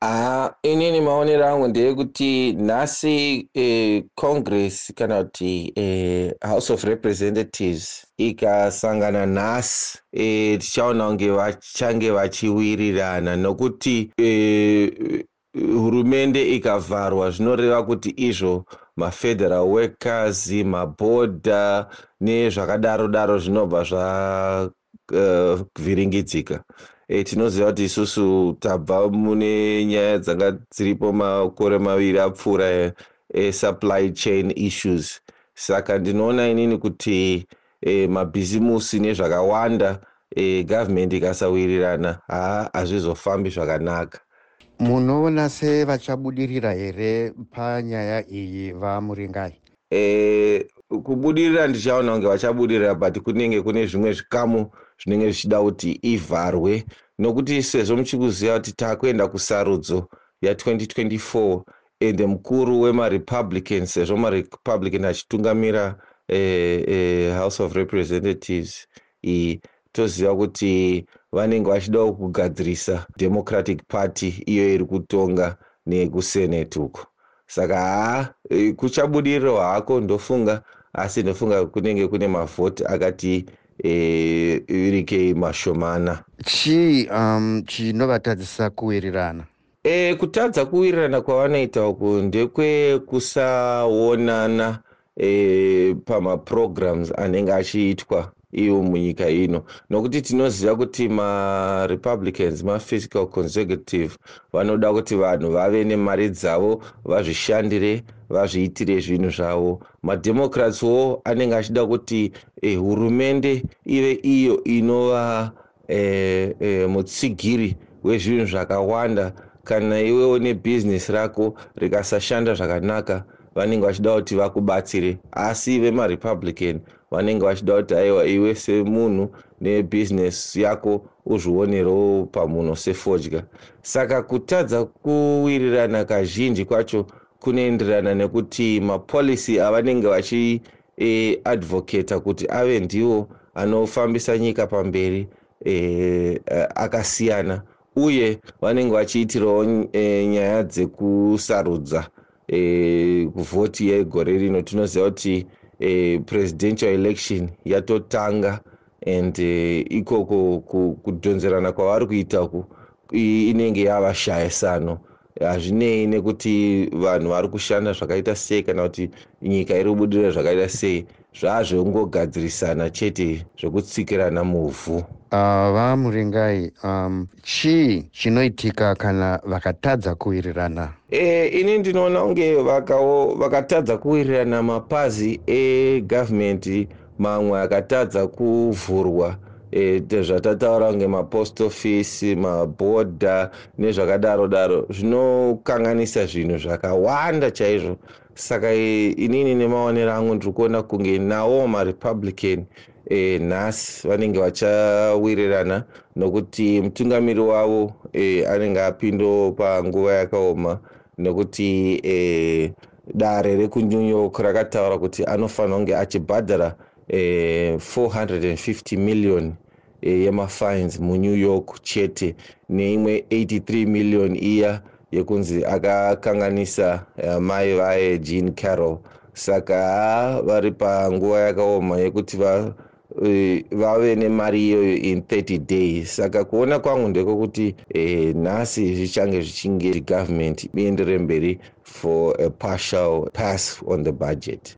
ha inini maonero angu ndeyekuti nhasi eh, congress kana kuti eh, house of representatives ikasangana nhasi eh, tichaona kunge vachange vachiwirirana nokuti eh, hurumende ikavharwa zvinoreva kuti izvo mafederal workers mabhodha nezvakadaro daro zvinobva zvavhiringidzika uh, e, tinoziva kuti isusu tabva mune nyaya dzanga dziripo makore maviri apfuura esupply chain issues. Saka ndinoona inini kuti e, mabhizimusi nezvakawanda e, gavhumendi ikasawirirana haa hazvizofambi zvakanaka. Munoona sevachabudirira here panyaya iyi vamuringai? E, kubudirira ndichaona kunge vachabudirira but kunenge kune zvimwe zvikamu zvinenge zvichida kuti ivharwe. Nokuti sezvo muchikuziva kuti taakuenda kusarudzo ya2024 ende mukuru wemarepublican sezvo marepublican achitungamira eh, eh, house of representatives iyi toziva kuti vanenge vachidawo kugadzirisa democratic party iyo iri kutonga nekusenate uko saka haa e, kuchabudiriro hako ndofunga asi ndofunga kunenge kune mavhoti akati e, irikei mashomana. Chii um, chinovatadzisa kuwirirana? E, kutadza kuwirirana kwavanoita uku ndekwekusaonana e, pamaprograms anenge achiitwa iwo munyika ino. Nokuti tinoziva kuti marepublicans mafiscal consecutive vanoda kuti vanhu vave nemari dzavo vazvishandire vazviitire zvinhu zvavo. Mademocratswo anenge achida kuti eh, hurumende ive iyo inova eh, eh, mutsigiri wezvinhu zvakawanda. Kana iwewo nebhizinesi rako rikasashanda zvakanaka vanenge vachida kuti vakubatsire. Asi vemarepublican vanenge vachida kuti aiwa iwe semunhu nebhizinesi yako uzvionerewo pamunhu sefodya. Saka kutadza kuwirirana kazhinji kwacho kunoenderana nekuti mapolisi avanenge vachiadvocata e, kuti ave ndiwo anofambisa nyika pamberi e, akasiyana uye vanenge vachiitirawo e, nyaya dzekusarudza e, kuvhoti yegore rino. Tinoziva kuti e, presidential election yatotanga and e, ikoko kudhonzerana kwavari kuita ku inenge yava shayisano hazvinei nekuti vanhu vari kushanda zvakaita sei kana kuti nyika iri kubudirira zvakaita sei. Zvazvongogadzirisana chete zvokutsikirana muvhu. Vamuringai uh, um, chii chinoitika kana vakatadza kuwirirana? E, ini ndinoona kunge vakatadza kuwirirana mapazi egavhumendi mamwe akatadza kuvhurwa e, zvatataura kunge mapost office mabhodha nezvakadaro daro zvinokanganisa zvinhu zvakawanda chaizvo. Saka inini nemaonero angu ndiri kuona kunge nawo marepublican e, nhasi vanenge vachawirirana nokuti mutungamiri wavo e, anenge apindo panguva yakaoma nokuti e, dare rekunyew york rakataura kuti anofanira kunge achibhadhara e, 450 million e, yemafines munew york chete neimwe 83 million iya yekunzi akakanganisa uh, mai vaye jean carroll. Saka vari panguva yakaoma yekuti va uh, vave nemari iyoyo in 30 days. Saka kuona kwangu ndekwekuti eh, nhasi zvichange zvichinge government iendere mberi for a partial pass on the budget